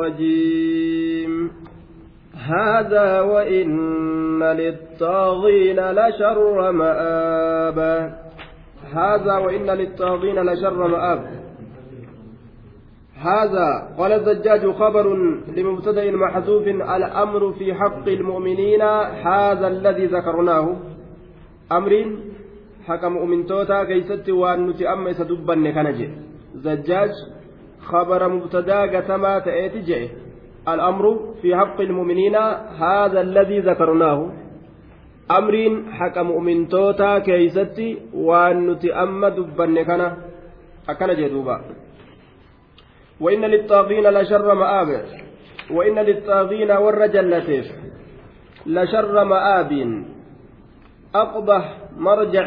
الرجيم. هذا وإن للطاغين لشر مآب. هذا وإن للطاغين لشر مآب. هذا قال الزجاج خبر لمبتدأ محذوف الأمر في حق المؤمنين. هذا الذي ذكرناه. أمر حق مؤمن توتا كيست وأن نتأمس دبا كنجي. زجاج خبر مبتدا قتما تأتي الأمر في حق المؤمنين هذا الذي ذكرناه. أمر حق مؤمن توتا كيستي وأن نتأم دبن كان. أكن جدوبا وإن للطاغين لشر مآب. وإن للطاغين والرجلتيف لشر مآب. أقبح مرجع.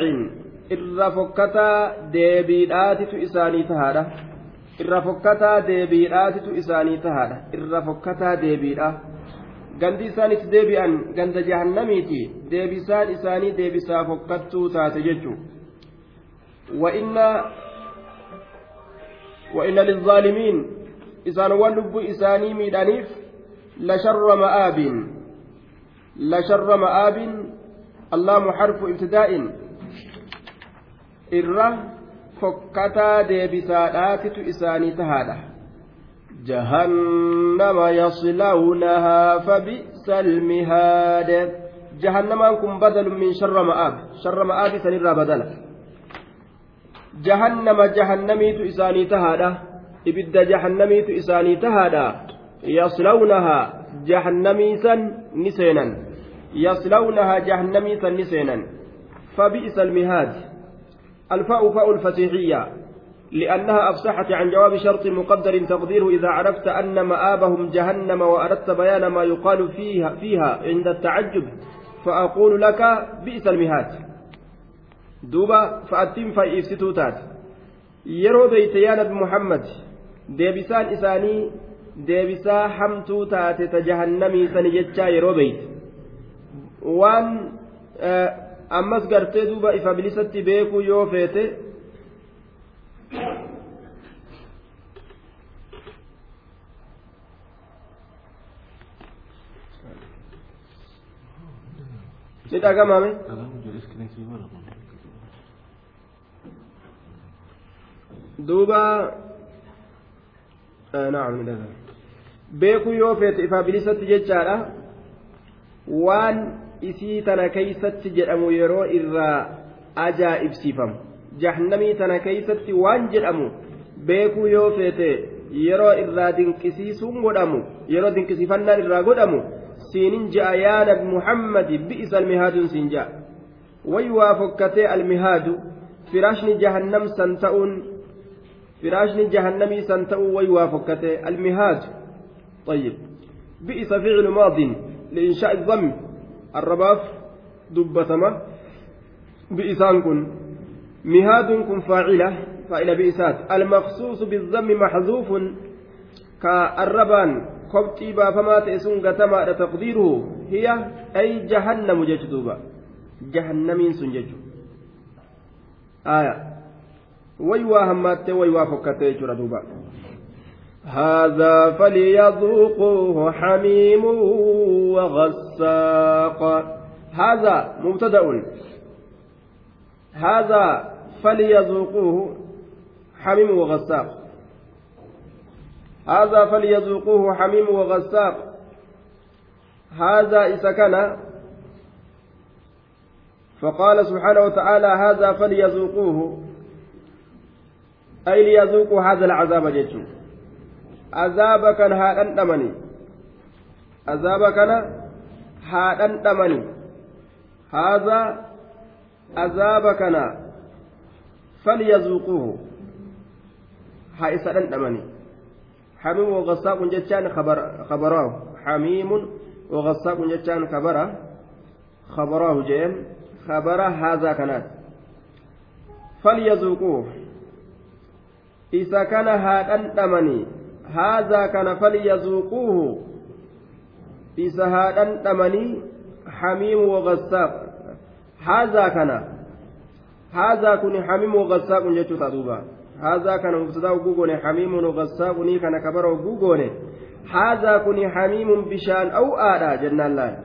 إذا فكتا ديبيدات إساني تهاده irra fokkataa deebiidhaatitu isaanii tahaadha irra fokkataa deebiidha gandi isaan itti deebi'an ganda jahannamiiti deebisaan isaanii deebisaa fokkattuu taate jechuu وإن للظالمين إسان واللب إساني ميدانيف لشر مآب لشر مآب اللام حرف ابتداء إره fokkataa deebisaadhaatitu isaanii tahaadha. Jahannama yaslawnahaa fabi'sa almihaad. Jahannamaan kun badalu min sharra ma'aab sharra ma'aabi sanirraa badala. Jahannama jahannamiitu isaanii tahaadha. Ibidda jahannamiitu isaanii tahaadha. Yaslawnahaa jahannamiisan ni seenan. Yaslawnahaa jahannamiisan ni seenan. Fabi'sa almihaad الفاء فاء الفسيحية لأنها أفسحت عن جواب شرط مقدر تقديره إذا عرفت أن مآبهم جهنم وأردت بيان ما يقال فيها, فيها عند التعجب فأقول لك بئس المهاد. دوبا فأتم فإفستوتات yeroo beeyte yaa nabi muhammad deebisaan isaanii deebisaa hamtuu taate ta jahannamii waan ammas gartee duuba ifa bilisatti beekuu yoo feete ni dhagamame duuba beekuu yoo feete ifa bilisatti jechaadha waan isii tana keeysatti jedhamu yeroo irraa ajaa'ibsiifamu jahannamii tana keeysatti waan jedhamu beekuu yoo feete yeroo irraa dinqisiisuun godhamu yeroo dinqisiifannaan irraa godhamu siinin ja'a yaa nabi muhammadi bi'isa almihaaduun siin ja'a way waa fokkatee almihaadu firaashni jahannam san ta'uun firaashni jahannamii san ta'uu way waa fokkatee almihaadu طيب بئس فعل ماض لإنشاء الضم faacila faa'ila bi'isaat almaqsuusu bizammi maxzuufun ka arrabaan kobxii baafamaa ta'e sun gatamaadha taqdiiruhu hiya ay jahannamu jechu duuba jahannamiin sun jechu aya way waa hammaattee way waa fokkattee jechuudha duuba هذا فليذوقوه حميم وغساق. هذا مبتدأ. هذا فليذوقوه حميم وغساق. هذا فليذوقوه حميم وغساق. هذا إذا كان فقال سبحانه وتعالى هذا فليذوقوه. أي ليذوقوا هذا العذاب جدًا azaaba kana haa dhandhamani azaaba kana haa dhandhamani haadhaa azaaba kana falyazuuquuhu haa isa dhandhamani حميم وغساق جتان خبر خبراه حميم وغساق جتان خبره خبراه جيم خبر هذا كانت فليذوقوه إذا كان هذا أنتمني haazaa kana falyazuuquuhu isa haadhan dhamanii hamiimu wagassaaq haazaa kana haazaa kun hamiimu wagassaaqun jechuu ta'a duuba haazaa kana mubtadaa oguu goone hamiimuun wagassaaqunii kana kabara oguu goone haazaa kuni hamiimun bishaan aw'aadha jennaan laal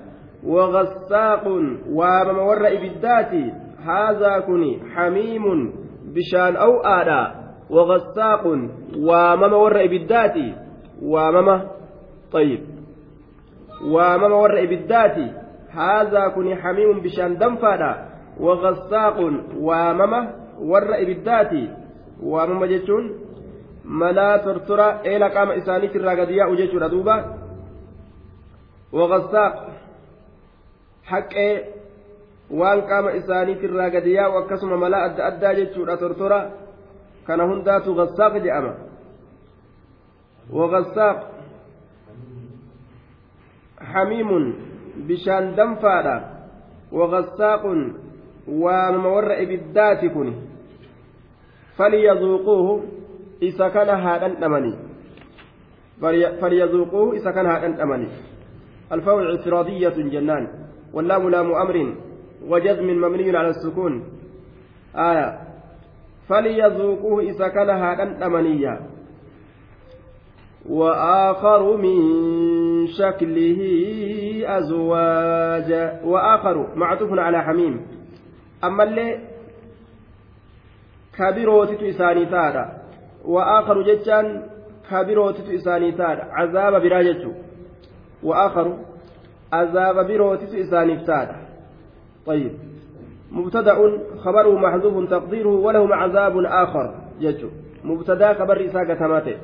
waqassaaqun waamama warra ibiddaati haazaa kuni hamiimun bishaan aw'aadha waqassaaqun waamama warra ibiddaati waamama طيب warra ibiddaati haazaa kuni hamiimun bishaan danfaadha waqassaaqun waamama warra ibiddaati waamama jechuun malaa tortora eela qaama isaaniitirraa gadi yaa'u jechuudha duuba waqassaaq haqee waan qaama isaaniitirraa gadi yaa'u akkasuma malaa adda addaa kana hundaatu gassaaq jedhama waqassaaq hamiimun bishaan danfaadha waqassaaqun waamama warra ibiddaati kun falyazuuquuhu isa kana haa dhandhamani فليذوقوه إذا كان هذا أمني الفور اعتراضية جنان واللام لام أمر وجزم مبني على السكون آية فليذوقوه إذا كان هذا أمنيا وآخر من شكله أزواج. وآخر معطوف على حميم. أما اللي كبيروتت إساني تادا. وآخر جتان كبيروتت إساني تادا. عذاب براجته وآخر عذاب بروتت إساني تادا. طيب. مبتدأ خبره محذوف تقديره ولهم عذاب آخر. جتو مبتدأ خبر إساقة تماته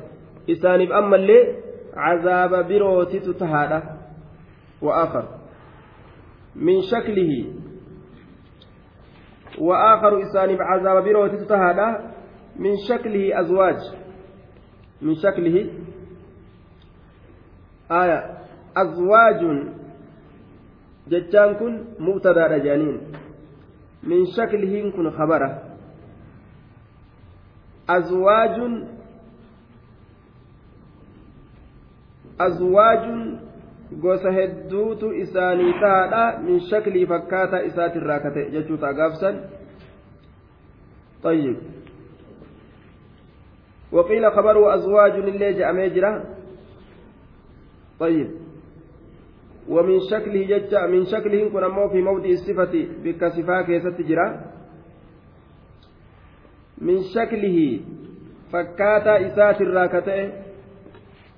إساني أما اللي عذاب بروتت تهادا. وآخر. من شكله. وآخر إساني عذاب بروتت تهادا. من شكله أزواج. من شكله. آية. أزواج. جتان كن مبتدا رجانين. من شكله كن خبره أزواج أزواج hedduutu isaanii taadha min shaklii fakkaataa isaatirraa kate jechuuta gaafsan طيب وقيل خبره أزواج اللي جاء طيب ومن شكله ججا من شكله كن في موضع الصفة بكصفاء كيست من شكله فكاتا إسات الراكتة.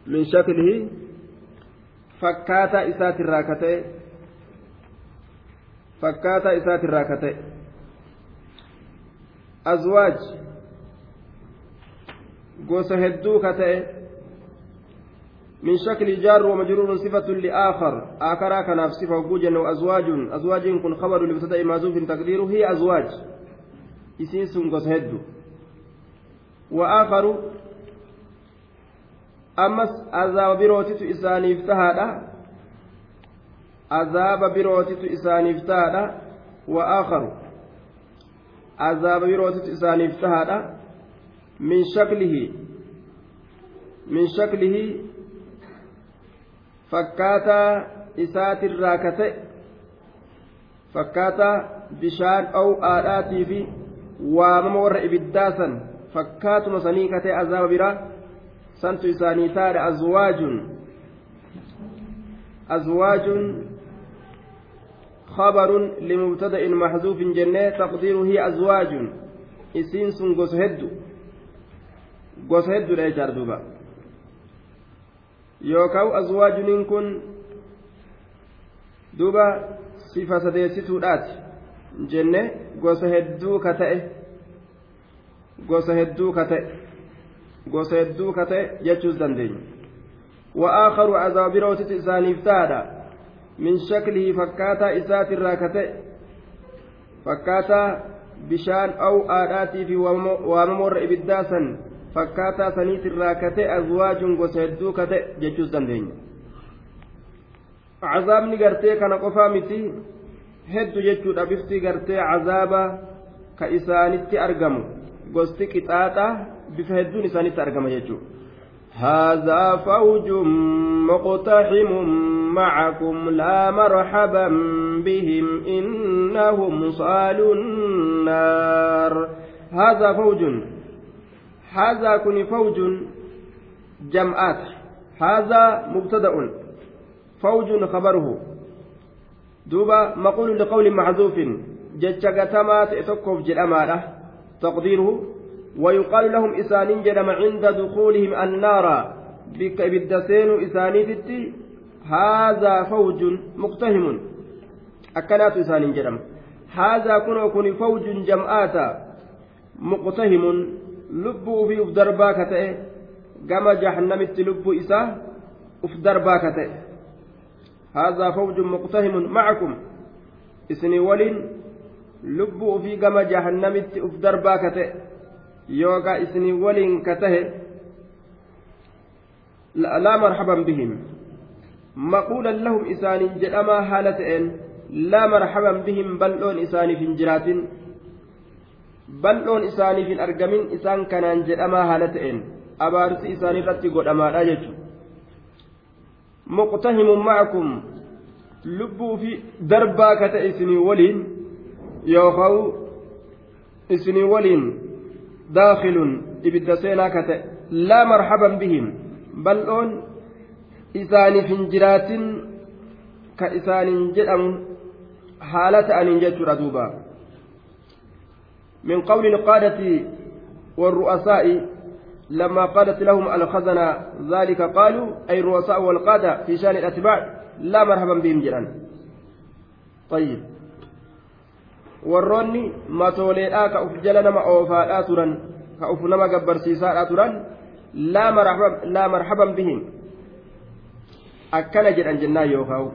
من شكله فكاتا إسات الراكتة. فكاتا إسات الراكتة. أزواج. gosa hedduu min shakli jaar ومجرور صفة لآخر. آخر كان صفة وجوجا وأزواج. أزواج كن خبر لمبتدأ معزوف تقديره هي أزواج. إسيس قص هدو وآخر أمس عذاب بروتت إساني افتهادا. عذاب بروتت إساني افتهادا. وآخر عذاب بروتت إساني افتهادا. من شكله من شكله فكاتا إسات الراكتة فكاتا بشان أو آلاتي في وممور إبداسا فكات مصنيكة عذاب برا سنت إساني تار أزواج أزواج خبر لمبتدأ محذوف جنة تقديره هي أزواج إسين سنغس هدو gosa hedduudha jechaadha duuba. yookaan azwaajuniin kun duuba sifa sadeessituudhaati. Jenne gosa hedduu ka ta'e gosa hedduu ka ta'e gosa hedduu ka ta'e jechuus dandeenya. Wa'aakaru azaabirootiti isaaniif ta'adha min shaklihi fakkaataa isaatirraa ka ta'e fakkaataa bishaan aw'aadhaatii fi waamamoorra ibiddaa san fakkaataa saniitirraa kate azwaajun gosa hedduu kate jechuus dandeenya cazaabni gartee kana qofaa miti heddu jechuudha bifti gartee cazaaba ka isaanitti argamu gosti qixaaxa bifa hedduun isaanitti argama jechuudha هذا فوج مقتحم معكم لا مرحبا بهم إنهم صالوا النار هذا فوج هذا كن فوج جمعات. هذا مبتدأ. فوج خبره. دوبا مقول لقول محذوف جتشكتما تأتكف جلأمانة تقديره. ويقال لهم إسانين جلم عند دخولهم النار. بك بالدسين إسانيتي هذا فوج مقتهم. أكلات إسانين جلم هذا كن كن فوج جمعات. مقتهم. لبوا في أفدربا كتئ كما جهنمت لب إساه أفدربا كتئ هذا فوج مقتهم معكم إسني ولين lubbuu ofii gama jahannamitti uf darbaa ka ta'e yookaan isinii waliin ka tahe laa marhaban bihim maquulan lahum isaaniin jedhamaa haala ta'een laa marhaban bihim bal'oon isaaniif hin jiraatin bal'oon isaaniif hin argamin isaan kanaan jedhamaa haala ta'een abaarsi isaaniirratti godhamaadha jechuudha. Muqtahimun ma'akum lubbuu fi darbaa ka ta'e isinii waliin yookaan isinii waliin daakhiluun ibidda seenaa ka ta'e laa marhaban bihim. Bal'oon isaaniif hin jiraatin ka isaaniin jedhamu haala ta'aniin jechuudha duuba min qawli القادة والرؤساء لما قالت لهم الخزنة ذلك قالوا أي الرؤساء والقادة في شان الأتباع لا مرحبا بهم جيران طيب warroonni matooleedhaa ka uf jala nama oofaadhaa turan ka uf nama gabbarsiisaadhaa turan laa marhaban bihim akkana jedhan jennaan yookaan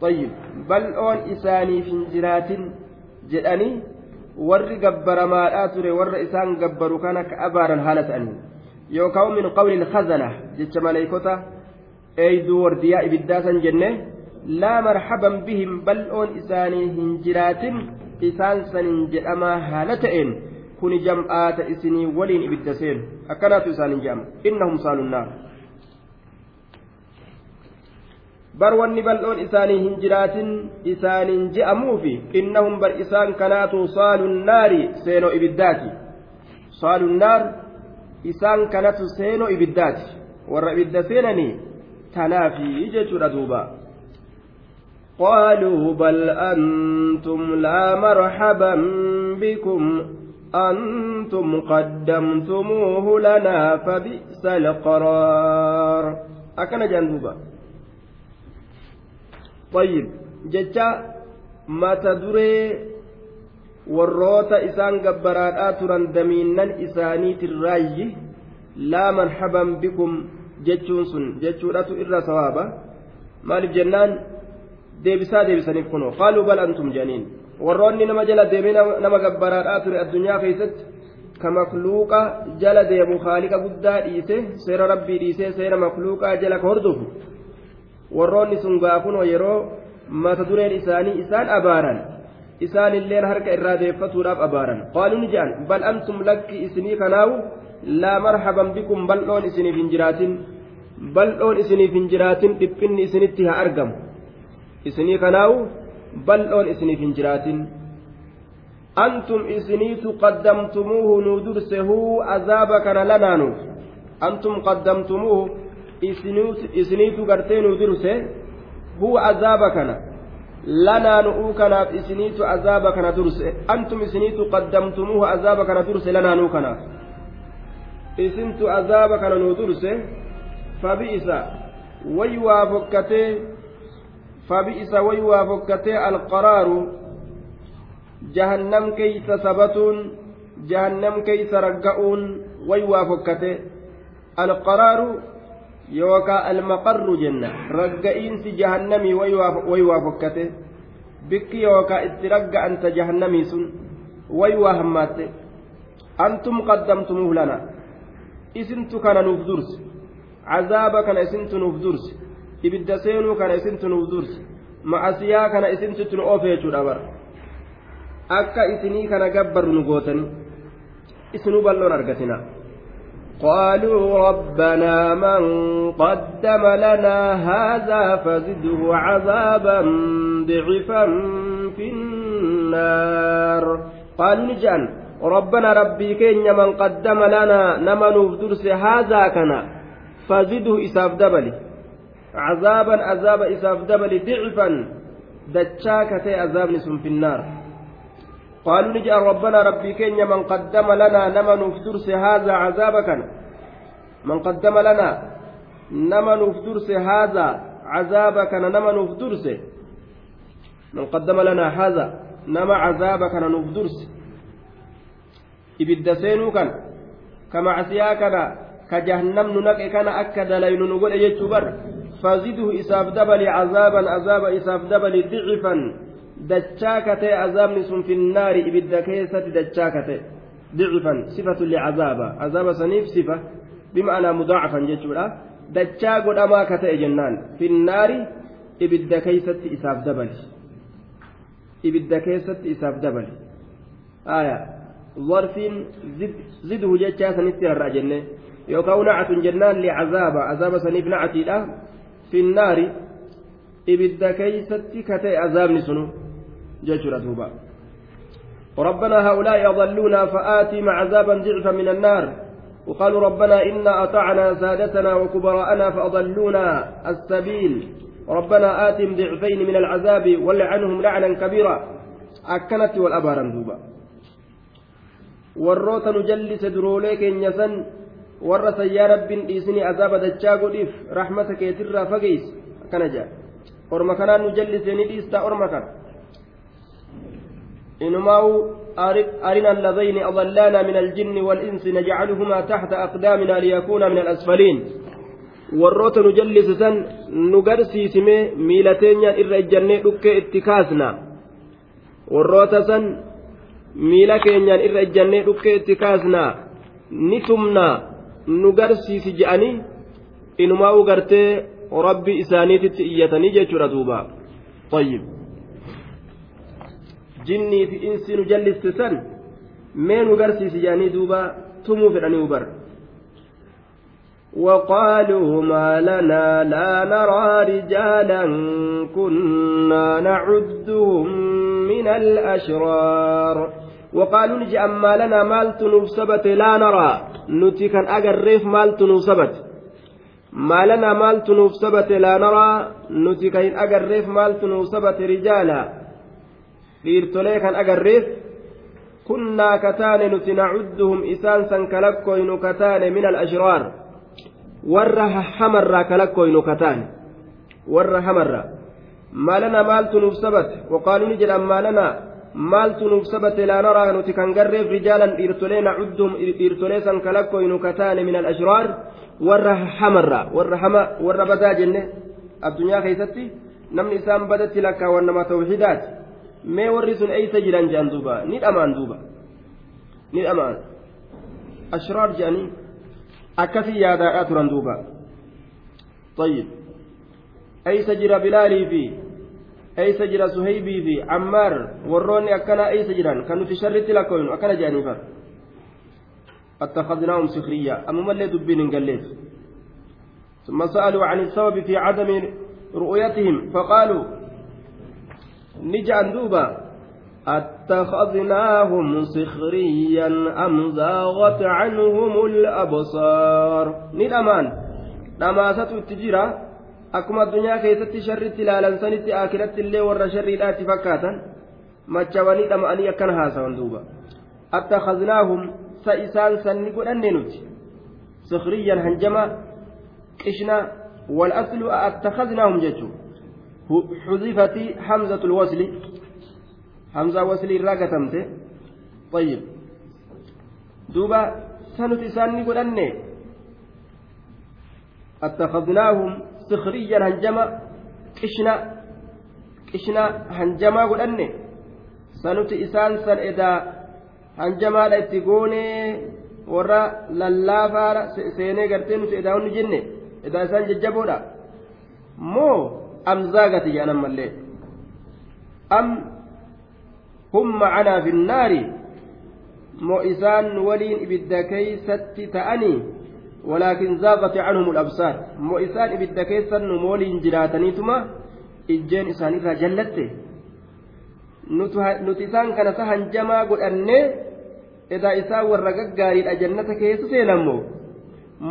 طيب bal'oon isaaniif hin jiraatin jedhanii warri gabbaramaadhaa ture warra isaan gabbaru kana ka abaaran haala ta'anii yookaan min qawli khazana jecha maleeykota eeyduu wardiyaa ibiddaa san jenne laa marhaban bihim bal'oon isaanii hin jiraatin isaan saniin jedhamaa haala ta'een kuni jam'aata isinii waliin ibidda seenu akkanaatu isaaniin jedhama innahum saalunnaar bar wanni bal'oon isaanii hin jiraatin isaaniin je'amuufi innahum bar isaan kanaatu saalunnaari seenoo ibiddaati saalunnaar isaan kanatu seenoo ibiddaati warra ibidda seenanii tanaafi jechuudha duubaa قالوا بل أنتم لا مرحبا بكم أنتم قدمتموه لنا فبئس القرار أكن جنوبا طيب جتا ما تدري warroota isaan gabbaraadhaa turan damiinnan isaaniitirraayyi laa marhaban bikum jechuun sun jechuudhatu irra sawaaba maaliif jennaan deebisaa deebisaniif kunoo qaaluu bal antum janiin warroonni nama jala deemee nama gabbaraadhaa ture addunyaa keessatti ka makluuqa jala deemu haaliqa guddaa dhiise seera rabbii dhiisee seera makluuqaa jala ka hordofu warroonni sun gaafunoo yeroo mata dureen isaanii isaan abaaran isaan illeen harka irraa deeffatuudhaaf abaaran. Qaaluu ni jedhan bal antum lakki isinii kanaawu? Laa marhaban bikum bal'oon isiniif hin jiraatin. Bal'oon isiniif hin jiraatin dhiphinni isinitti haa argamu. Isinii kanaawu? Bal'oon isiniif hin jiraatin. Antum isiniitu qaddamtumuuhu nuu durse huu azaaba kana lanaanuuf antum qaddamtumuuhu isiniitu gartee nuu durse huu azaaba kana lanaanuu kanaaf isiniitu azaaba kana durse antum isiniitu qaddamtumuuhu azaaba kana durse lanaanuu kanaaf isintu azaaba kana nuu durse fabi'isa way waa fokkatee فبئس ويوا فكتي القرار جهنم كيس ثبتون جهنم yookaan almaqarru jenna. Ragga'iinsi jahannamii wayi waa fokkate bikki yookaan itti ragga'anta jahannamii sun wayi waa hammaatte antum qaddamtumuuf lana. Isintu kana nuuf durse cazaaba kana isintu nuuf durse ibidda seenuu kana isintu nuuf dursi macasiyaa kana isintu nu ofeechuudha bar akka isinii kana gabbarru nu gootani isinuu balloon argatinaa. قالوا ربنا من قدم لنا هذا فزده عذابا ضعفا في النار. قالوا نجان ربنا ربي كين من قدم لنا نمن درس هذا كنا faziduhu isaaf dabali cazaaban azaaba isaaf dabali dicfan dachaa katee azaabni sun finnaar قالوا نجأ ربنا ربي كين من قدم لنا نما نفدرس هذا عذابك من قدم لنا نما نفدرس هذا عذابك نما نفدرس من قدم لنا هذا نما عذابك macsiyaa kana ka jahannamnu naqe kana akka dalaynu nu godhe jechuu bar fazidhu isaaf dabali cazaaban azaaba isaaf dabali dicifan dachaa katee azaabni sun finnaari ibidda keessatti dachaa kate dicifan sifatu licazaaba azaaba saniif sifa bima'anaa mudaacafan jechuudha dachaa godhamaa ka ta'e jennaan finnaari ibidda keeysatti isaaf dabali ibidda keessatti isaaf dabali aya ظرفين زد زده جتشا سنتي الرأى جنة يوكاو نعة جنان لعذاب عذاب سنيف نعتي في النار إبدا كيستي كتي عذاب جتشرا دوبا ربنا هؤلاء يضلونا فآتهم عذابا ضعفا من النار وقالوا ربنا إنا أطعنا سادتنا وكبراءنا فأضلونا السبيل ربنا آتهم ضعفين من العذاب ولعنهم لعنا كبيرا أكنت duroolee keenya san warra sayyaa rabbiin dhiisni azaaba dachaa godhiif rahmata keetirraa fageys akkana jedha orma kanaan nu jallise ni dhiistaa orma kana inumaa'u أرنا اللذين أضلانا من الجن والإنس نجعلهما تحت أقدامنا ليكونا من الأسفلين irra ejjannee dhukkee itti kaasna warroota san miila keenyaan irra ejjannee dhukkee itti kaasnaa ni tumnaa nu garsiisi je'anii inumaa'uu gartee rabbi isaaniititti iyyatanii jechuudha duuba طيب jinnii fi insi nu jallistisan mee nu garsiisi je'anii duuba tumuu fedhanii ubar. وقالوا ما لنا لا نرى رجالا كنا نعدهم من الأشرار وقالوا نجي أما لنا مال تنوب لا نرى نتي كان أجريف مال تنوب ما لنا مال تنوب لا نرى نتي كان أجريف مال تنوب رجالا dhiirtolee kan agarreef kunnaa kataane nuti nacudduhum isaan san kalakkoynu kataane min alashraar warra hamarraa kalakkoynu kataane warra hamarraa maalana maaltu nuuf sabate waqaaluu ni jedhan maalana maaltu nuuf sabate laa naraa nuti kan garreef rijaalan dhiirtolee nacudduhum dhiirtolee san kalakkoynu kataane min alashraar warra hamarraa warra hama warra badaa jenne addunyaa keeysatti namni isaan badatti lakkaawwan nama tawxiidaati mee warri sun eeysa jiran jedhan duuba ni dhamaan duuba ni dhamaan ashraar jedhanii akkasii yaadaadhaa turan duuba طيب jira bilaalii fi eeysa jira suhaybii fi cammaar warroonni akkana eeysa jiran kan nuti sharritti lakkoynu akkana jedhanii far اتخذناهم سخريا أما اللي دبين قليت ثم سألوا عن السبب في عدم رؤيتهم فقالوا نجعل دوبا. أتخذناهم سخريا أم زاغت عنهم الأبصار؟ ندمان نماسة التجرة أكما الدنيا كيست شرت لالا سنت آكلت اللي ور شريدات فكاتا مجواني دمأني أكن هاسا دوبا. أتخذناهم سإسان سنقول أننت سخريا هنجما. قشنا والأصل أتخذناهم ججو حذفت حمزة الوصل. حمزة وصل الراقتمت طيب. دوبا سنت ساني قل أني اتخذناهم سخريا هنجما قشنا. قشنا هنجما قل أني سنت إسان سن إذا هنجما لاتقوني warra lallaafaadha seenee gartee nuti edaa hunni jenne edaa am hum macanaa fi nnaari moo isaan waliin ibidda keeysatti ta'anii walaakin zaaqati canhum alabsaar moo isaan ibidda keessan nu waliin jiraataniituma ijjeen isaanirraa jallatte nuti isaan kana sa hanjamaa godhannee edaa isaan warra gaggaariidha jannata keessa seenammoo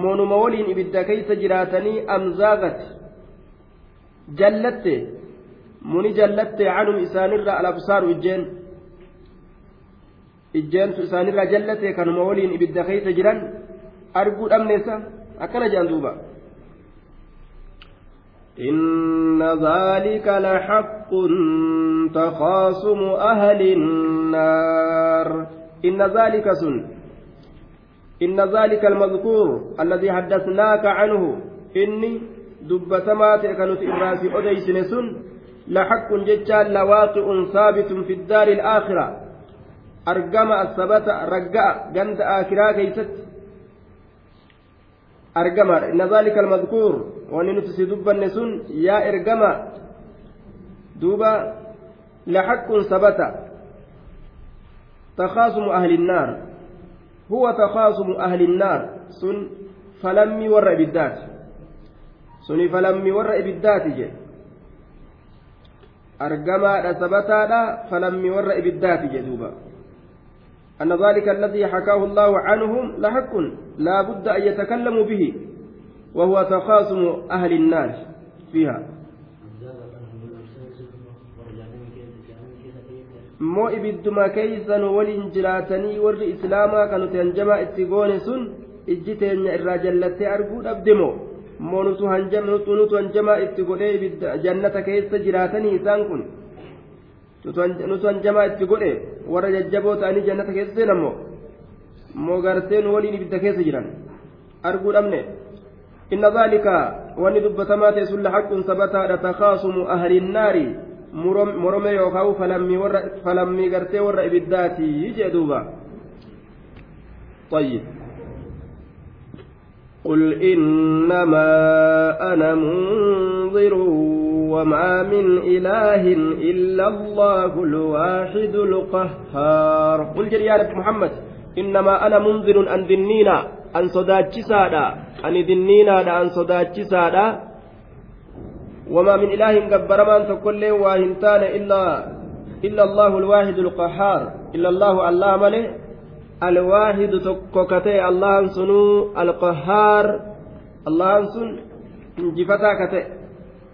monuma waliin ibidda keeysa jiraatanii amzaagat jallatte muni jallatte canhum isaanirra alabsaaru ijjeen ijjeentu isaanirraa jallate kanuma waliin ibidda keeysa jiran arguu dhabneessa akkana jedhan duuba إن ذلك لحق تخاصم أهل النار إن ذلك سن إن ذلك المذكور الذي حدثناك عنه إني دبتما تكنت إبراسي أديسن سن لحق ججال لواقع ثابت في الدار الآخرة أرقم الثبت رقع جند آخرة كيست أرقم إن ذلك المذكور وننفس دبن سن يا إرقم دوبا لحق ثبت تخاصم أهل النار هو تخاصم أهل النار سن فلم ور بالذات سن فلم ور بالذات جي أرجما ثبتا فلم ور بالذات جدوبا أن ذلك الذي حكاه الله عنهم لحق لا بد أن يتكلموا به وهو تخاصم أهل النار فيها warri islaamaa kan nuti hanjamaa itti goone sun ijji teenya irraa jallattee arguu dhabde moo immoo nutu hanjamaa itti godhee jannata keessa jiraatanii isaan kun nutu hanjamaa itti godhe warra jajjaboo ta'anii jannata keessa seenan moo immoo garteen waliin ibidda keessa jiran arguu dhabne inna dhaalika wanni dubbatamaa ta'e sun lahaqqun sabataadha takaasumu ahli nnaari morome yookaan falammii gartee warra ibiddaatii jee duuba طيب قل إنما أنا منظر وما من إله إلا الله الواحد القهار. قل جل يا محمد إنما أنا منذر أن دنينا أن صداتشي سادا أن دنينا أن صداتشي سادا وما من إله قبرمان تقول واهنتان إلا إلا الله الواحد القهار. إلا الله الله الواحد تكوكتي الله سنو القهار. الله سن انجفتا كتي.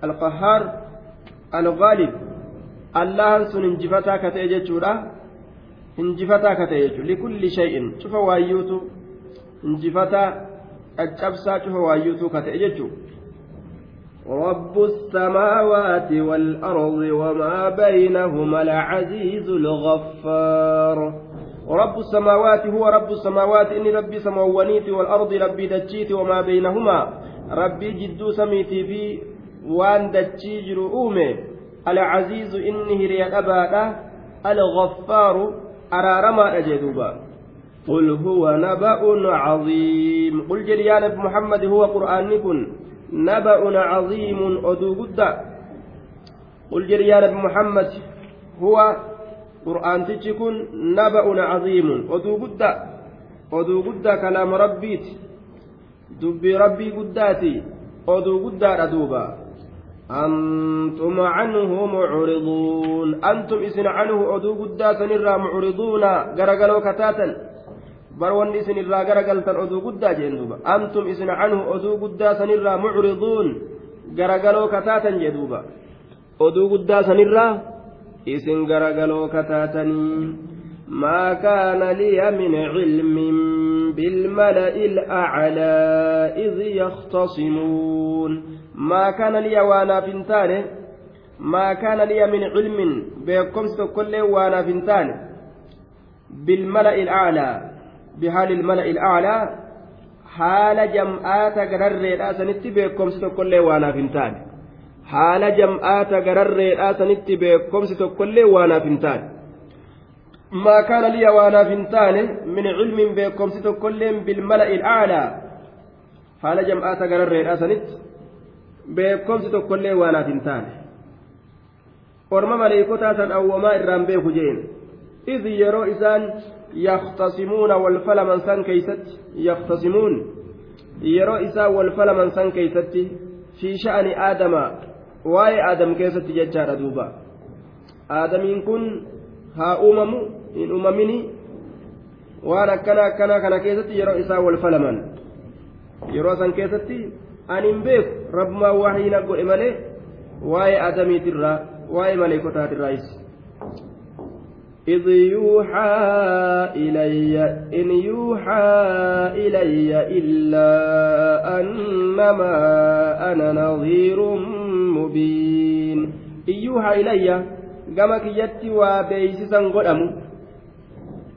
القهار الغالب. الله سن انجفتا كتي جتشورا انجفتا جتشورا لكل شيء. شوف وايوتو انجفتا الجبسا شوف وايوتو كتي جتشورا رب السماوات والأرض وما بينهما العزيز الغفار. رب السماوات هو رب السماوات إني ربي سموانيت والأرض ربي دجيت وما بينهما. ربي جدو سميتي في وان دجي أومي. العزيز إني هريا أبادا الغفار أرارما أجدوبا. قل هو نبأ عظيم. قل جريان محمد هو قرآن كن نبأ عظيم أدو قد. قل جريان محمد هو قرآن تجكن نبأ عظيم أدو قد أدو قد كلام ربيت دبي ربي قداتي أدو قد أدوبا أنتم عنه معرضون أنتم إسن عنه أدو قداتا نرى معرضون قرقلوا كتاتا irraa garagaltan oduu guddaa jeen duuba antum isin canhu oduu guddaa sanirraa mucriduun garagaloo kataatan jee duuba oduu guddaa sanirraa isin garagaloo kataatanii ما كان لي من علم بالملأ الأعلى إذ يختصمون ما كان لي وأنا فنتان ما كان لي من علم بكم كل وأنا فنتان بالملأ الأعلى بحال الملأ الأعلى حال جمعات قرر ستكون وأنا حال جمعات قرر سنتي بكم ستكون وأنا فنتان ما كان لي وأنا فنتان من علم بكم ستكون بالملأ الأعلى حال جمعات قرر سنت بكم ستكون وأنا فنتان orma maleekotaa san awwamaa irraan beeku jeen. Idh yeroo isaan يختصمون والفلمن سن كيست يختصمون يرو إساء والفلمن سن كيست في شأن آدم واي آدم كيست ججار دوبا آدمين كن ها أمم إن أممني waan akkana akkana kana keessatti yeroo isaa wal falaman yeroo san keessatti ani hin beeku rabbumaan wahii na godhe malee waa'ee adamiitirraa waa'ee maleekotaatirraayis إذ يوحى إلي إن يوحى إلي إلا أنما أنا نظير مبين إن يوحى إلي كما كيتي وبيسسا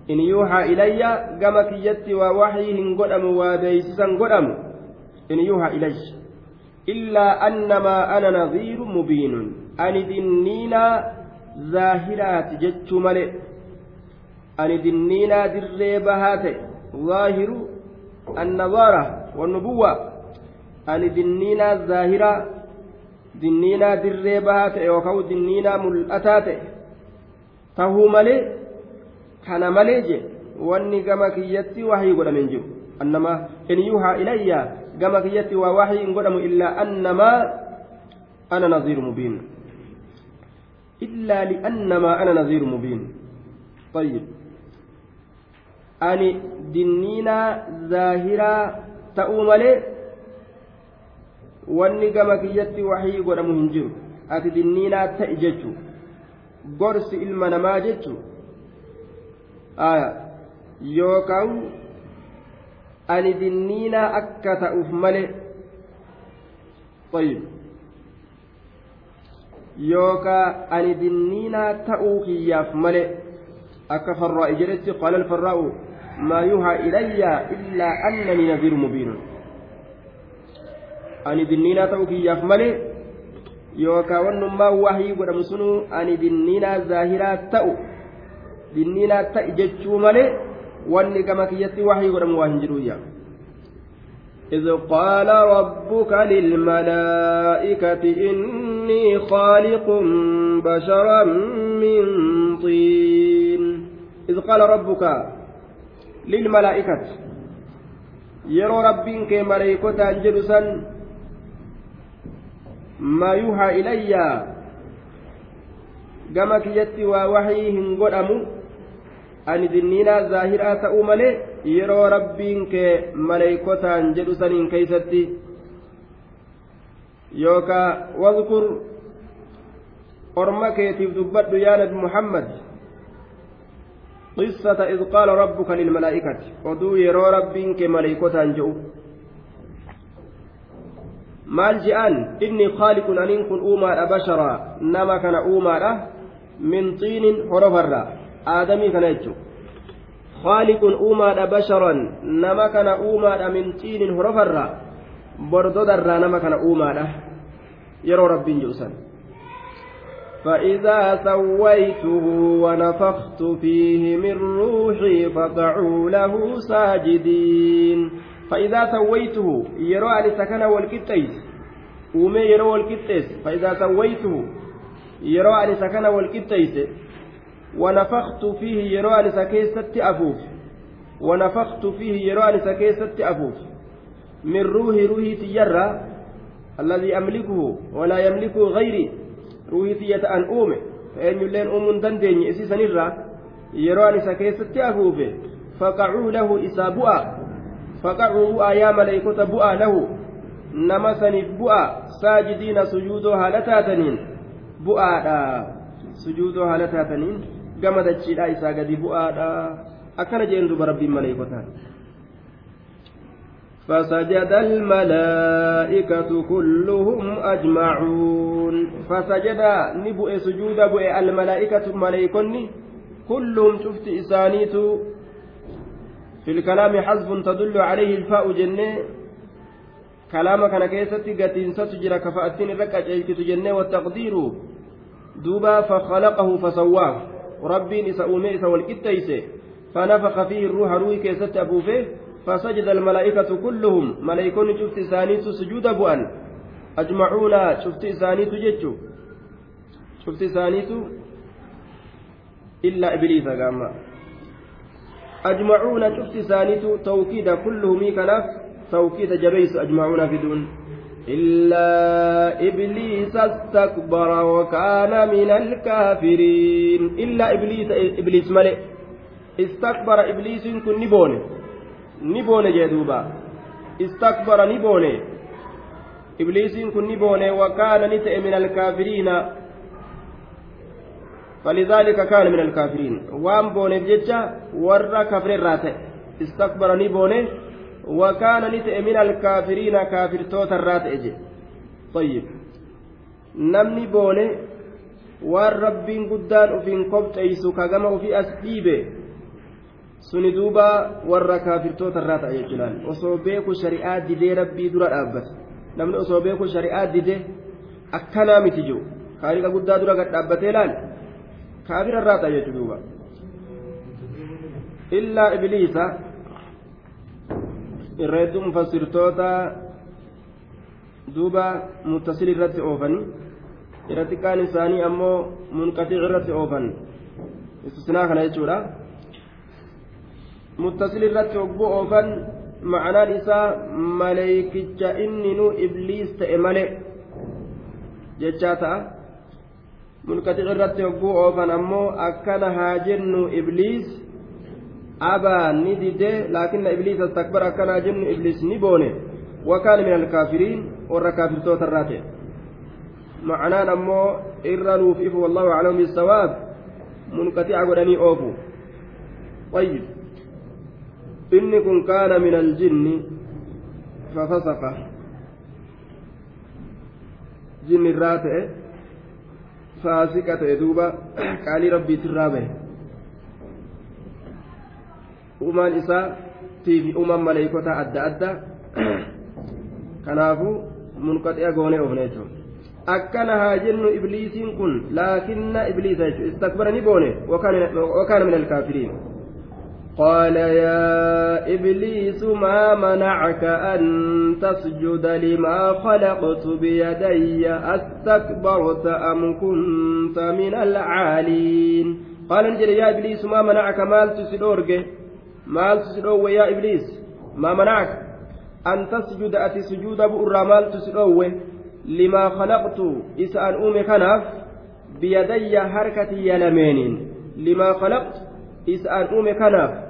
yuuhaa ilayya gama kiyyatti waa waxii hin godhamu waa beeysisan godhamu in yuuhaa ilayya illaa annamaa ana nadhiiru mubiinun ani dinniinaa zaahiraati jechuu male ani dinniinaa dirree bahaa ta'e zaahiru annadaara wannubuwwa ani dinniinaa zaahiraa dinniinaa dirree bahaa ta'e yookaan dinniinaa mul'ataa ta'e tahuu malee kana malee je wanni gama kiyyatti wahii godhame hin jiru annamaa in yuuhaa ilayya gama kiyyatti waa wahii hin godhamu illaa annamaa ana naziiru mubiin illaa liannamaa ana naziiru mubiin طيب ani dinniinaa zaahiraa ta'uu malee wanni gama kiyyatti wahii godhamu hin jiru. Ati dinniinaa ta'i jechu. Gorsi ilma namaa jechu. Yookaan ani dinniinaa akka ta'uuf malee yookaan ani dinniinaa ta'uu kiyyaaf malee akka farraa'i jedhetti qaala alfarraa'u maa yuuhaa ilayya illaa annanii nadhiiru mubiinun ani dinniinaa ta'uu kiyyaaf malee yookaan wannummaan wahii godhamu sunuu ani dinniinaa zaahiraa ta'u dinniinaa ta'i jechuu malee wanni gama kiyyatti waxii godhamu waa hin jiruyya إذ قال ربك للملائكة إني خالق بشرا من طين إذ قال ربك للملائكة يرى ربك ملائكة جلسا ما يوحى إلي gama kiyyatti waa wahii hin godhamu ani dinniinaa zaahiraa ta'uu malee yeroo rabbiin kee maleeykotaan jedhu saniin keeysatti yookaa wadkur orma keetiif dubbadhu yaa nabi muhammad قصة إذ قال ربك للملائكة ودو يرى ربك ملائكة جئوا maal je'an inni khaaliqun aniin kun uumaadha bashara nama kana uumaadha min xiinin horofarra aadamii kana jechuun khaaliqun uumaadha basharan nama kana uumaadha min xiinin horofarra bordodarraa nama kana uumaadha yeroo rabbiin jedhu san فإذا سويته ونفخت فيه من روحي فقعوا له ساجدين فإذا سويته يرى أن سكن والكتيس ومي يرى والكتيس فإذا سويته يرى أن سكن والكتيس ونفخت فيه يرى أن سكيست أفوف. ونفخت فيه يرى أن سكيست أفوف. من روح روحي تجرى. الذي أملكه ولا يملكه غيري. روحي تيت أن أومي. فإن يلين أم دندني إسيسا نرى يرى أن سكيست أفوف فقعوا له إسابؤا فقعوا بؤا يا ملائكة بؤا له. نما سنف بؤا ساجدين سجودها هالتاتنين. بؤا سجودها هالتاتنين. كما دجيلا إسا قد بؤا أكن جين دوب ربي ملائكة فسجد الملائكة كلهم أجمعون. فسجد نبؤ سجود بؤ الملائكة ملائكني كلهم شفت إسانيت في الكلام حذف تدل عليه الفاء جنة. كلام كان كيستي قتين ستجرى كفأتين ركع جيكت جنة والتقدير دوبا فخلقه فسواه. ربي نسأومي والكتيس. فنفخ فيه الروح روي كيست أبوفه فسجد الملائكة كلهم. ملائكون شفت إسانيت سجود بؤن أجمعون شفت إسانيت جتشو شفت إسانيت إلا إبليس قام. أجمعون شفت سانيت توكيد كلهم كناف توكيد جبيس أجمعون في دون. إلا إبليس استكبر وكان من الكافرين. إلا إبليس إبليس ملئ. استكبر إبليس كن نبون نبون جدوبا. ibliisiin kun ni boone wakaana ni ta'e min alkaafiriina فلذلك كان من الكافرين وان بوني جتشا ورا كفر الراتع استكبر ني بوني وكان نتئ من الكافرين كافر توت الراتع طيب نمني بوني guddaan ufiin kobxeeysu kagama ufii as dhiibe suni duuba warra kaafirtoota irraa ta'a jechuudhaan osoo beeku shari'aa didee rabbii dura dhaabbate namni osoo beeku shari'aa didee akkanaa miti jiru kaaliqa guddaa dura gad dhaabbatee laal illaa ibliisa irra hedduu mufassirtoota duuba muttasil irratti oofanii. irratti kaan isaanii ammoo munqatii irratti oofan istisnaa kana jechuudha muttasil irratti hogguu oofan ma'anaan isaa maleeykicha inni nu ibliis ta'e male jechaa ta'a haa jennu ibliis abaa ni dide laakinna ibliis astakbar akkana haa jennu ibliis ni boone wakaana min alkaafiriin warra kaafirtoota irraa ta'e معنaan ammoo irra nuuf ifu wallahu aclam bisawaab munqaxica godhanii oofu طيب kun kaana min aljinni fafasaqa jinni irraa ta'e bahe uumaan isaa tiifi uumaan maleeykotaa adda adda kanaafu munqaxi'a goonee oofne jechuudha akkana haa jennu ibliisiin kun laakinna ibliisa jechuudha istakbara ni boone wakaana min alkaafiriin قال يا إبليس ما منعك أن تسجد لما خلقت بيدي؟ أستكبرت أم كنت من العالين؟ قال نجل يا إبليس ما منعك؟ مال تسدورك مال تسدور يا إبليس؟ ما منعك أن تسجد؟ أتي سجود بؤر مال limaa khalaqtu isa an uume kanaaf biyadayya harkatiyya lameeniin limaa khalaqtu isa an uume kanaaf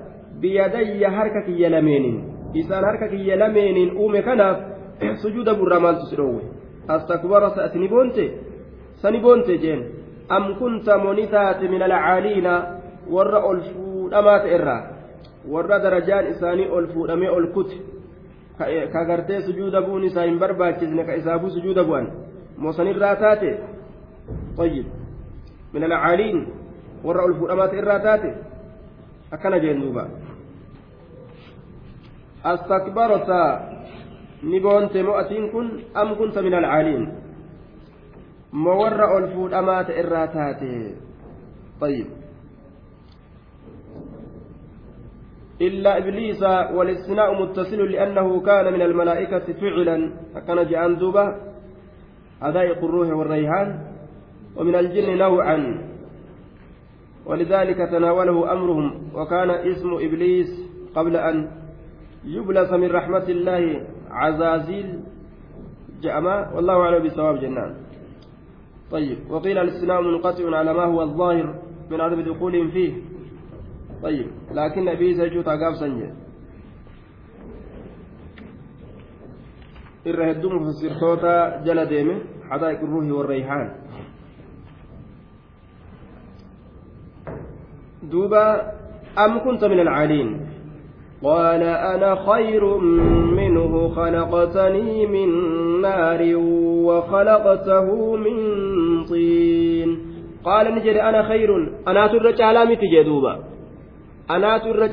biyadayya harka kiyya lameeniin isaan harka kiyya lameeniin uume kanaaf sujuuda burraa maaltu si dhoowwe astakbara sa'ati ni boonte sani boonte jeen am kunta moni taate min alcaaliina warra ol fuudhamaa ta'e irraa warra darajaan isaanii ol fuudhamee ol kute ka gartee sujuuda bu'uun isaa hin barbaachisne ka isaafuu sujuuda bu'an moosanirraa taate طيب من العالين warra ol fuudhamaa ta'e irraa taate akkana jeen duuba astakbarta ni boonte mo'atiin kun am kunta min alcaaliin moo warra طيب. إلا إبليس والاستثناء متصل لأنه كان من الملائكة فعلا. فكان جاء دوبة حدائق الروح والريحان. ومن الجن نوعا. ولذلك تناوله أمرهم. وكان اسم إبليس قبل أن يبلس من رحمة الله عزازيل جأما والله أعلم بصواب جنان. طيب وقيل الاستثناء منقطع على ما هو الظاهر من عدم دخولهم فيه. طيب لكن أبي سجو تقاب سنجة. irra hedduu mufassirtoota jala deeme حدائق الروح والريحان. دوبا أم كنت من العالين؟ قال أنا خير منه خلقتني من نار وخلقته من طين قال نجري أنا خير أنا ترى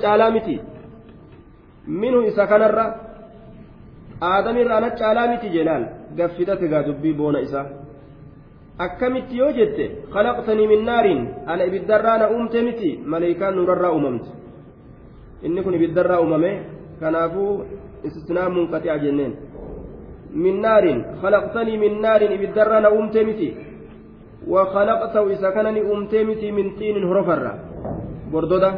علامتي minhu isa kanarra aadamirra ana caalaa miti jedhaan gaffidate gaa dubbii boona isaa akkamitti yoo jette khalaqtanii min naariin ana ibiddarraa na uumte miti maleeykaan nurarraa uumamte inni kun ibiddarraa uumame kanaafuu istisnaa munqaxi'a jenneen min naariin khalaqtanii min naariin ibiddarraa na uumte miti وخلقته إذا كان أمتي من طين هرفرة بردودة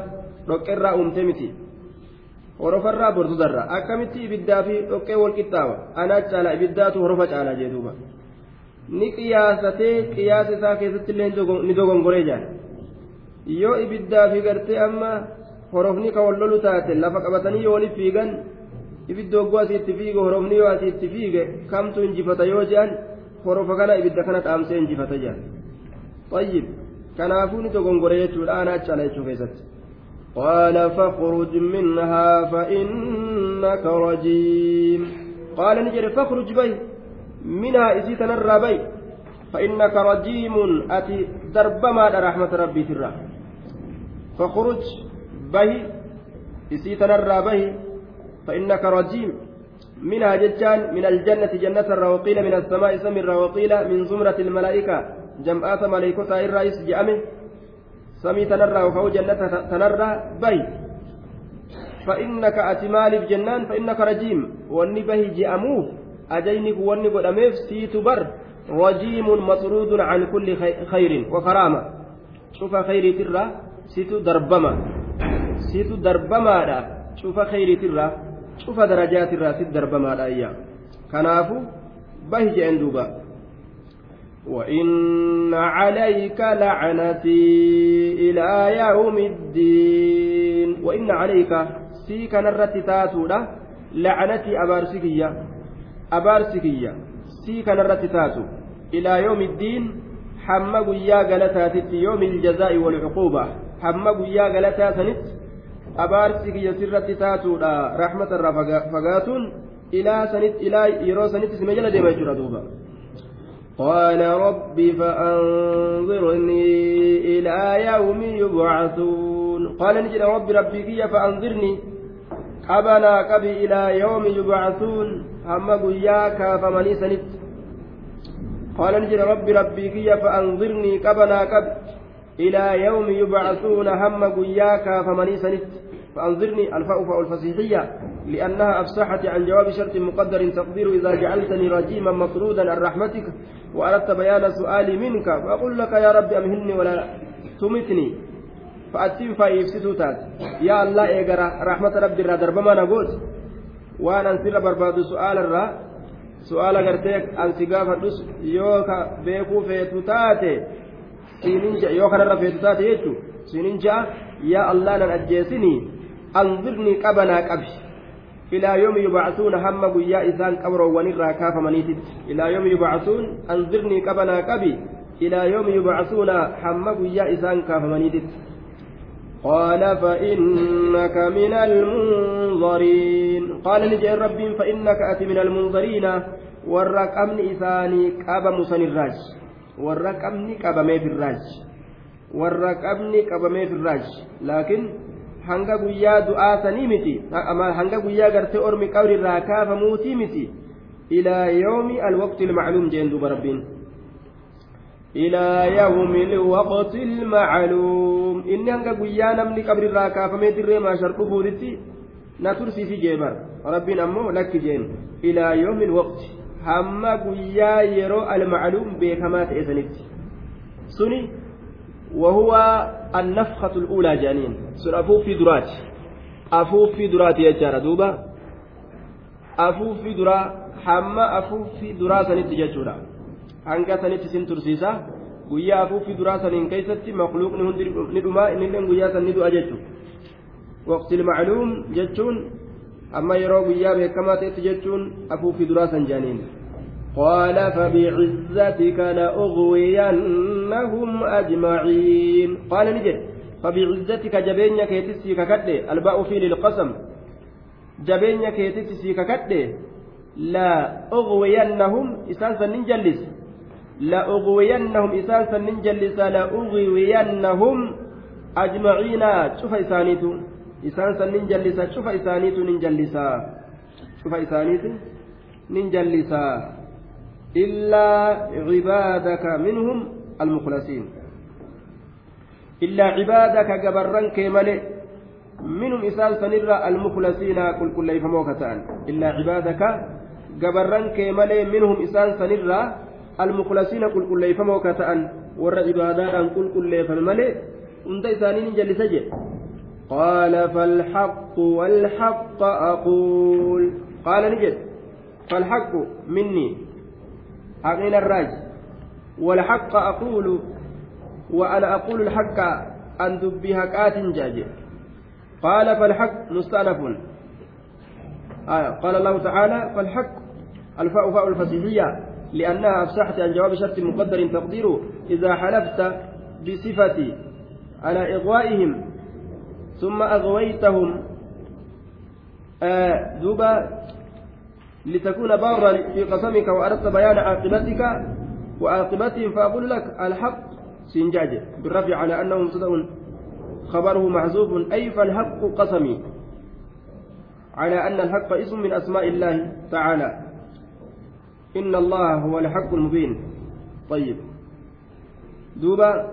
horofarraa bordudarraa akkamitti ibiddaa fi dhoqqee wal qixxaawa anaa caala ibiddaatu horofa caala jee duuba ni qiyaasatee qiyaasa isaa keessatti illee ni dogongoree jaan yoo ibiddaa fi gartee amma horofni ka wal lolu taate lafa qabatanii yoo waliif fiigan ibidda hogguu asii itti fiige horofni yoo asii itti fiige kamtu injifata yoo je'an horofa kana ibidda kana dhaamsee injifata je'an طيب kanaafuu ni dogongore jechuudha aanaa cala jechuu keessatti قال فاخرج منها فإنك رجيم قال نجري فاخرج بي منها إذ تنرى بي فإنك رجيم أتي درب ما رحمة ربي ترى فاخرج به إذ تنرى به فإنك رجيم منها ججان من الجنة جنة وقيل من السماء سمر وقيل من زمرة الملائكة جمعات ملائكة الرئيس جأمه سمي تنرى وفهو جنة تنرى بي فإنك أتمالي جنان فإنك رجيم واني به جأموه أجينك واني قد أميف سيت بر رجيم مطرود عن كل خير وكرامة شوف خيري ترى سيت دربما شوف خيري ترى شوف درجات ترى سيت دربما أيام كنافو به جأن دوبا وإن عليك لعنتي إلى يوم الدين وإن عليك سيك نرت تاتودا لعنتي أبارسكية أبارسكية سيك نرت تاتو إلى يوم الدين حمى قيا قلتات يوم الجزاء والعقوبة حمى قيا قلتا سرت تاتودا رحمة الرفقاتون إلى سنت إلى يرو سنت سمجل ديما يجرى دوبا قال رب فأنظرني إلى يوم يبعثون قال نجد رب ربي فأنظرني قبنا قبي إلى يوم يبعثون هم قياك فمني سنت قال نجد رب ربي فأنظرني قبنا قبي إلى يوم يبعثون هم قياك فمني سنت فأنظرني الفاء فاء الفصيحية لأنها أفصحت عن جواب شرط مقدر تقدير إذا جعلتني رجيما مطرودا عن رحمتك وأردت بيان سؤالي منك فأقول لك يا رب أمهلني ولا تمتني. فأتم فايفسسو تات. يا الله إيقرا رحمة ربي را دربما نقول. وأنا أنسر برباد سؤال الرا. سؤال قرتيك أنسي قافدس يوكا بيكو فيتو تاتي. سينين يوكا نرى فيتو تاتي يتو سينين يا الله لن أجيسني أنظرني قبنا قبش. إلى يوم يبعثون هم قيا إسان قبروا ونرى كاف منيتت إلى يوم يبعثون أنظرني قبنا قبي. إلى يوم يبعثون هم قيا إسان كاف منيتت قال فإنك من المنظرين. قال نجي رب فإنك أتي من المنظرين. isaanii qabamu san irraaj warra qabni qabamee firraaj warra qabni qabamee firraaj laakiin hanga guyyaa du'aa sanii miti. Hanga guyyaa gartee ormi qabri irraa kaafamuutii miti. Ilaa yoomi alwaqti ilmacluum jeen duba rabbiin. Ilaa yawmi alwaqti ilmacluum inni hanga guyyaa namni qabri irraa kaafamee dirree maashar dhufuutitti na tursiisi jee bar rabbiin ammoo lakki jeen. Ilaa yoomi alwaqti. Hamma guyyaa yeroo almacluum beekamaa ta'e sanitti. Suni وهو النفخة الأولى جانين سن أفوف في درات أفوف في درات يا دوبا أفوف في درا حما أفوف في درا سنت hanga sanitti sin tursiisa guyyaa afuuffi duraa saniin keessatti makluuqni hundi ni dhumaa innilleen guyyaa san ni du'a jechuudha waqtil macluum jechuun amma yeroo guyyaa beekamaa ta'etti jechuun afuuffi duraa san jaaniin قال فبعزتك لأغوينهم أجمعين. قال نجد فبعزتك جبينك يتسي ككده الباء في للقسم. جبينك يتسي ككده لا أغوينهم إسان سنين جلس. لا أغوينهم إسان سنين جلس لا أغوينهم أجمعين. شوف إسانيتو. إسان سنين جلس شوف إسانيتو ننجلسا شوف إسانيتو ننجلسا إلا عبادك منهم المخلصين. إلا عبادك جبران كمالي منهم إسان سنرى المخلصين كل كل يفهموك إلا عبادك جبران كمالي منهم إسان سنرى المخلصين كل كل يفهموك ور عبادات كل كل يفهمالي أنت إسانين جل سجد قال فالحق والحق أقول. قال نجد فالحق مني. حقين الراج. والحق أقول وأنا أقول الحق أن دبي هكات جاجي قال فالحق مستأنف. آه قال الله تعالى فالحق الفاء فاء الفصيحية لأنها أفسحت عن جواب شرط مقدر تقديره. إذا حلفت بصفة على إغوائهم ثم أغويتهم آه دوبا لتكون بارا في قسمك وأردت بيان عاقبتك وعاقبتهم فأقول لك الحق سنجاج. بالرفع على أنه مبتدأ. خبره محذوف. أي فالحق قسمي؟ على أن الحق اسم من أسماء الله تعالى. إن الله هو الحق المبين. طيب. دوبا.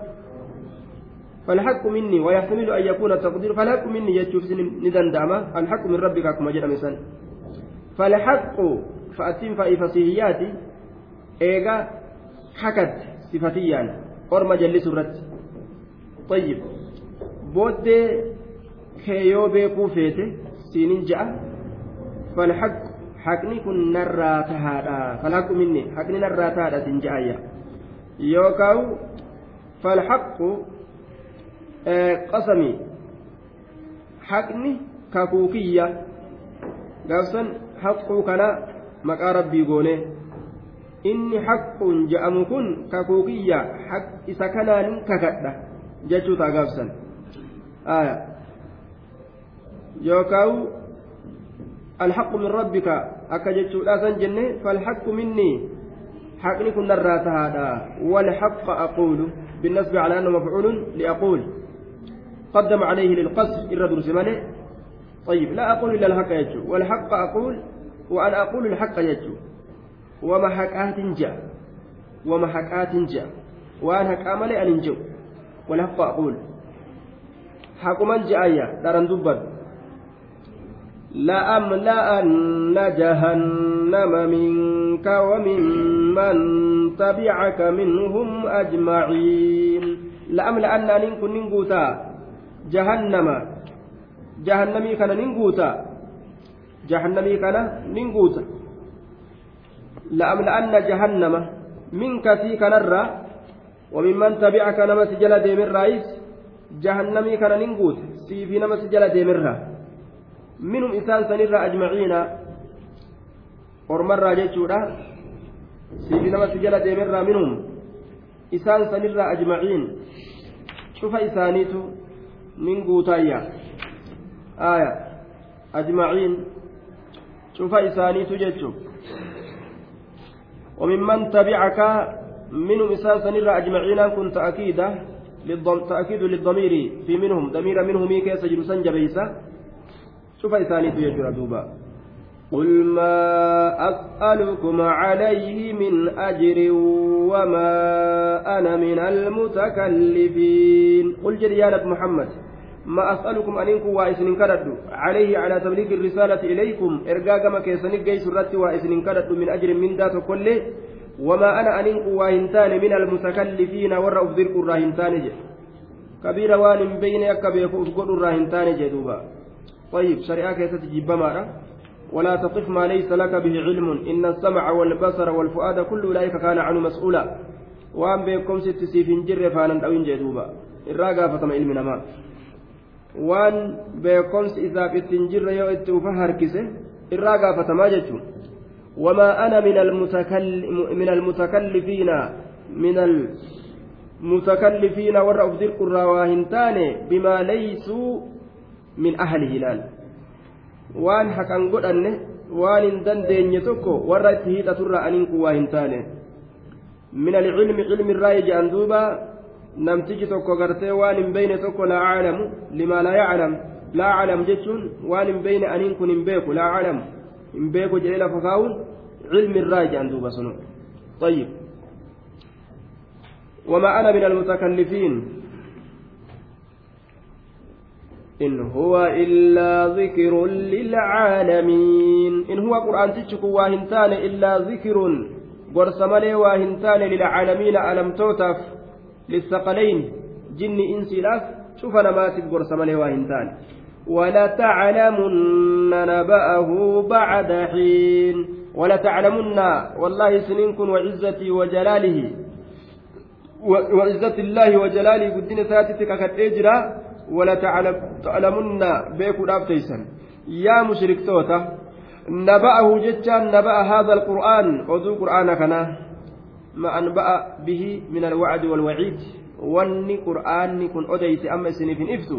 فالحق مني ويحتمل أن يكون التقدير. فالحق مني يجوف ندن داما الحق من ربك كما جاء مثلا فالحق فأتم فإفصيحياتي إيغا حكت صفتيا أرمى جلس الرد طيب بودي كيو بيكو فيته سينين جاء فالحق حقني كن نرى تهادا فالحق مني حقني نرى تهادا سنجايا يوكاو فالحق qasamii haqni kakuukiyya Gaafsan haqquu kana maqaa rabbii goone inni haqquun je'amu kun kakuukiyya isa kanaanin kakadha jechuu taa gaafsan yookaan alhaqu min rabbika akka jechuudha san jenne falhaqu minni haqni kun narraa tahaadha walhaqa aquulu بالنسبة على أنه مفعول لأقول قدم عليه للقصر إر درس طيب لا أقول إلا الحق يجو. والحق أقول وأنا أقول الحق يجو. ومحكات جاء. ومحكات جاء. وأنا حق أملي أن انجو والحق أقول. حق من جاء دارن دبر. لأملأن جهنم منك وممن تبعك منهم أجمعين. لأملأن أن ننقوتا. jahannama jahannamii kana nin guuta jahannamii kana nin guuta la'amla'anna jahannama minka sii kanarraa وممن تبعك نما سجل ديمر رايس جهنمي كان ننقوت. سي في نما سجل ديمرها منهم إنسان سنرى أجمعين. ورمر جيتشورا. سي في نما سجل ديمرها منهم. إنسان سنرى أجمعين. شوف إسانيتو من قوتايا آية. أجمعين. شوف إساني تججو وممن تبعك منهم إساسا نرى أجمعين كنت أكيدا تأكيد للضمير في منهم. ضمير منهم كيس جلسا جبيسا شوف إساني تججو دوبا. قل ما أسألكم عليه من أجر وما أنا من المتكلفين. قل جريانة محمد. ما أسألكم أن إنكم وإسن كردوا عليه على تبليغ الرسالة إليكم. إرقاقما كيسن جيس الرت وإسن كردوا من أجر من ذات كله وما أنا أن إنكم واهنتان من المتكلفين ورأوا ذرك الراهنتان كبير وان بين يكبيكم الراهنتان جدوبا طيب شريعة كيست جبما ولا تقف ما ليس لك به علم. إن السمع والبصر والفؤاد كل أولئك كان عنه مسؤولا. وأن بكم ست سيف جر فانا أو جدوبا الراقة فتم علم نما وأن بكم إذا بتنجر يو إتوفى هركسه الراقة فتما جتشو وما أنا من المتكل من المتكلفين من المتكلفين ورأوا في القراواهنتان بما ليسوا من أهل هلال waan haqan godhanne waan hin dandeenye tokko warra itti hiixaturra aniin kun waa hin taane. Min alcilmi cilmi irraa ija'an duuba namtichi tokko gartee waan hin beyne tokko laa aclamu limaa laa yaclam laa aclam jechuun waan hin beyne aniin kun hin beeku laa aclamu hin beeku jedhee lafa kaa'uun cilmi irraa ija'an duuba sunu طيب وما أنا من المتكلفين إن هو إلا ذكر للعالمين إن هو قرآن تشكو واهنتان إلا ذكر قرصملي واهنتان للعالمين ألم توتف للثقلين جن إنسي لاف شوف أنا ماسك قرصملي واهنتان ولتعلمن نبأه بعد حين. ولتعلمن والله سنينكم وعزتي وجلاله. وعزة الله وجلاله قدين ساتتك كتجرى ولا تعلمن بيكو دافتيسن يا مشركتوتا نبأه جتان نبأ هذا القرآن أذو قرآن كنا ما أنبأ به من الوعد والوعيد wanni qur'aanni kun odeyse amma isiniif hin ibsu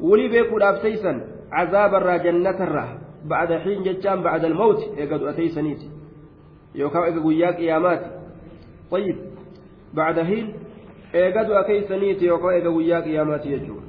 wuli beekuudhaaf teysan cazaabarraa jannatarraa bacda xiin jechaan bacda almawti eega du'ateysaniiti yookaan eega guyyaa qiyaamaati طيب بعد حين du'a keeysaniiti yookaan eega guyyaa qiyaamaati jechuudha